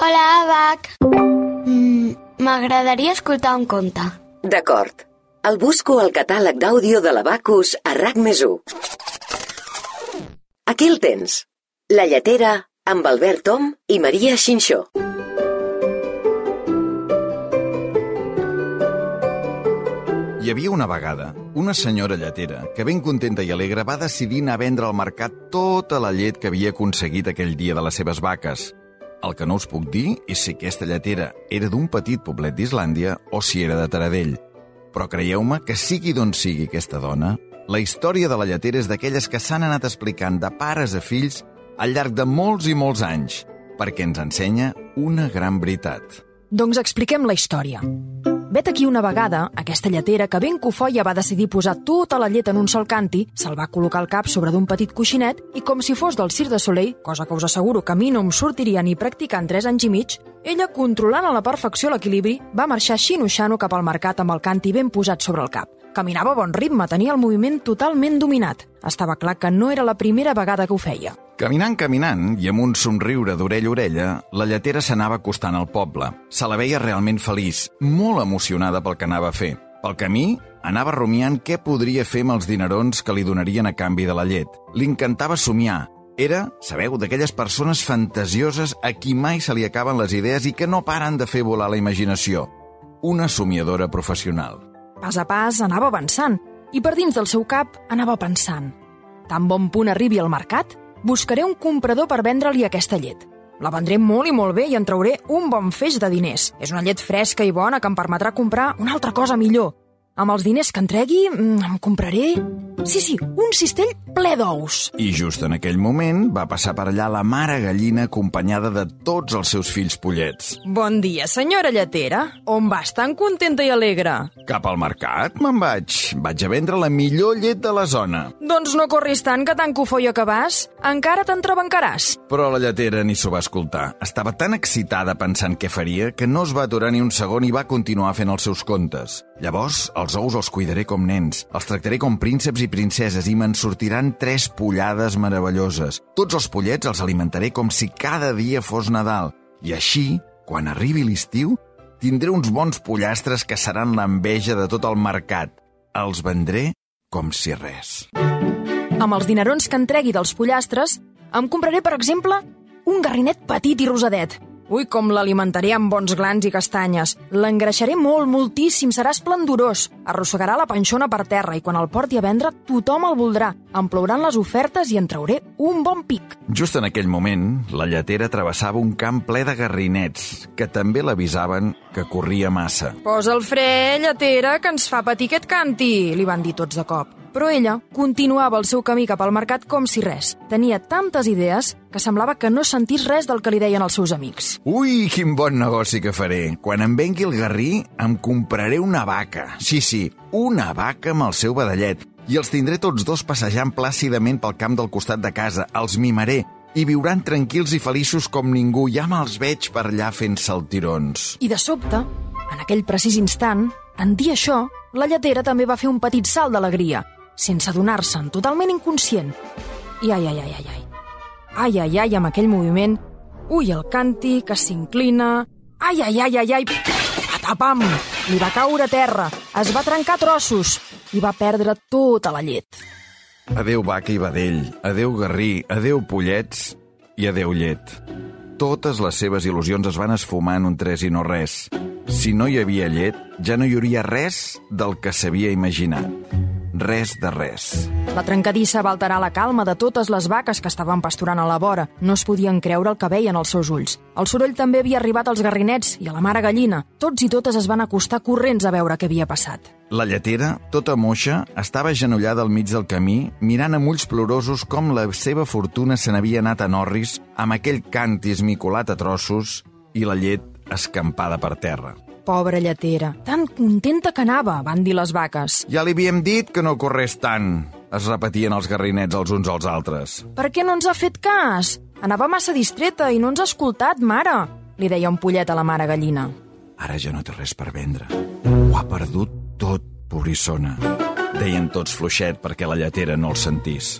Hola, Abac. Mm, M'agradaria escoltar un conte. D'acord. El busco al catàleg d'àudio de l'Abacus a RAC més 1. Aquí el tens. La lletera amb Albert Tom i Maria Xinxó. Hi havia una vegada una senyora lletera que ben contenta i alegre va decidir anar a vendre al mercat tota la llet que havia aconseguit aquell dia de les seves vaques. El que no us puc dir és si aquesta lletera era d'un petit poblet d'Islàndia o si era de Taradell. Però creieu-me que sigui d'on sigui aquesta dona, la història de la lletera és d'aquelles que s'han anat explicant de pares a fills al llarg de molts i molts anys, perquè ens ensenya una gran veritat. Doncs expliquem la història. Vet aquí una vegada, aquesta lletera que ben cofoia va decidir posar tota la llet en un sol canti, se'l va col·locar el cap sobre d'un petit coixinet i com si fos del Cirque de Soleil, cosa que us asseguro que a mi no em sortiria ni practicant 3 anys i mig, ella, controlant a la perfecció l'equilibri, va marxar xino-xano cap al mercat amb el canti ben posat sobre el cap. Caminava a bon ritme, tenia el moviment totalment dominat. Estava clar que no era la primera vegada que ho feia. Caminant, caminant, i amb un somriure d'orella a orella, la lletera s'anava acostant al poble. Se la veia realment feliç, molt emocionada pel que anava a fer. Pel camí, anava rumiant què podria fer amb els dinerons que li donarien a canvi de la llet. Li encantava somiar. Era, sabeu, d'aquelles persones fantasioses a qui mai se li acaben les idees i que no paren de fer volar la imaginació. Una somiadora professional. Pas a pas anava avançant i per dins del seu cap anava pensant tan bon punt arribi al mercat, buscaré un comprador per vendre-li aquesta llet. La vendré molt i molt bé i en trauré un bon feix de diners. És una llet fresca i bona que em permetrà comprar una altra cosa millor. Amb els diners que entregui, mm, em compraré... Sí, sí, un cistell ple d'ous. I just en aquell moment va passar per allà la mare gallina acompanyada de tots els seus fills pollets. Bon dia, senyora lletera. On vas tan contenta i alegre? Cap al mercat me'n vaig. Vaig a vendre la millor llet de la zona. Doncs no corris tant, que tan cofoia que vas. Encara t'entrebancaràs. Però la lletera ni s'ho va escoltar. Estava tan excitada pensant què faria que no es va aturar ni un segon i va continuar fent els seus contes. Llavors, els ous els cuidaré com nens, els tractaré com prínceps i princeses i me'n sortiran tres pollades meravelloses. Tots els pollets els alimentaré com si cada dia fos Nadal. I així, quan arribi l'estiu, tindré uns bons pollastres que seran l'enveja de tot el mercat. Els vendré com si res. Amb els dinerons que entregui dels pollastres, em compraré, per exemple, un garrinet petit i rosadet. Ui, com l'alimentaré amb bons glans i castanyes. L'engreixaré molt, moltíssim, serà esplendorós. Arrossegarà la panxona per terra i quan el porti a vendre tothom el voldrà. Em plouran les ofertes i en trauré un bon pic. Just en aquell moment, la lletera travessava un camp ple de garrinets, que també l'avisaven que corria massa. Posa el fre, lletera, que ens fa patir aquest canti, li van dir tots de cop. Però ella continuava el seu camí cap al mercat com si res. Tenia tantes idees que semblava que no sentís res del que li deien els seus amics. Ui, quin bon negoci que faré. Quan em vengui el garrí, em compraré una vaca. Sí, sí, una vaca amb el seu badallet. I els tindré tots dos passejant plàcidament pel camp del costat de casa. Els mimaré i viuran tranquils i feliços com ningú. Ja me'ls veig per allà fent saltirons. I de sobte, en aquell precís instant, en dir això, la lletera també va fer un petit salt d'alegria, sense adonar-se'n, totalment inconscient. I ai, ai, ai, ai, ai. Ai, ai, ai, amb aquell moviment. Ui, el canti que s'inclina. Ai, ai, ai, ai, ai. Patapam! Li va caure a terra, es va trencar trossos i va perdre tota la llet. Adeu vaca i vedell, adeu garrí, adeu pollets i adeu llet. Totes les seves il·lusions es van esfumar en un tres i no res. Si no hi havia llet, ja no hi hauria res del que s'havia imaginat. Res de res. La trencadissa va alterar la calma de totes les vaques que estaven pasturant a la vora. No es podien creure el que veien als seus ulls. El soroll també havia arribat als garrinets i a la mare gallina. Tots i totes es van acostar corrents a veure què havia passat. La lletera, tota moixa, estava agenollada al mig del camí, mirant amb ulls plorosos com la seva fortuna se n'havia anat a Norris amb aquell cantis micolat a trossos i la llet escampada per terra. Pobra lletera, tan contenta que anava, van dir les vaques. Ja li havíem dit que no corres tant, es repetien els garrinets els uns als altres. Per què no ens ha fet cas? Anava massa distreta i no ens ha escoltat, mare, li deia un pollet a la mare gallina. Ara ja no té res per vendre. Ho ha perdut tot, pobrissona. Deien tots fluixet perquè la lletera no el sentís.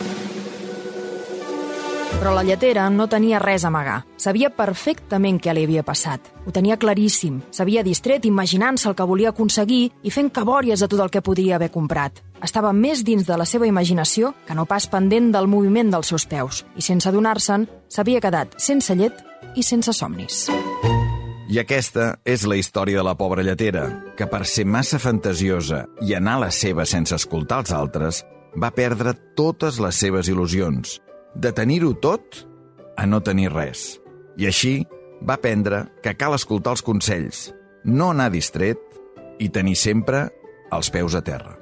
Però la lletera no tenia res a amagar. Sabia perfectament què li havia passat. Ho tenia claríssim. S'havia distret imaginant-se el que volia aconseguir i fent cabòries de tot el que podria haver comprat. Estava més dins de la seva imaginació que no pas pendent del moviment dels seus peus. I sense adonar-se'n, s'havia quedat sense llet i sense somnis. I aquesta és la història de la pobra lletera, que per ser massa fantasiosa i anar a la seva sense escoltar els altres, va perdre totes les seves il·lusions, de tenir-ho tot a no tenir res. I així va aprendre que cal escoltar els consells, no anar distret i tenir sempre els peus a terra.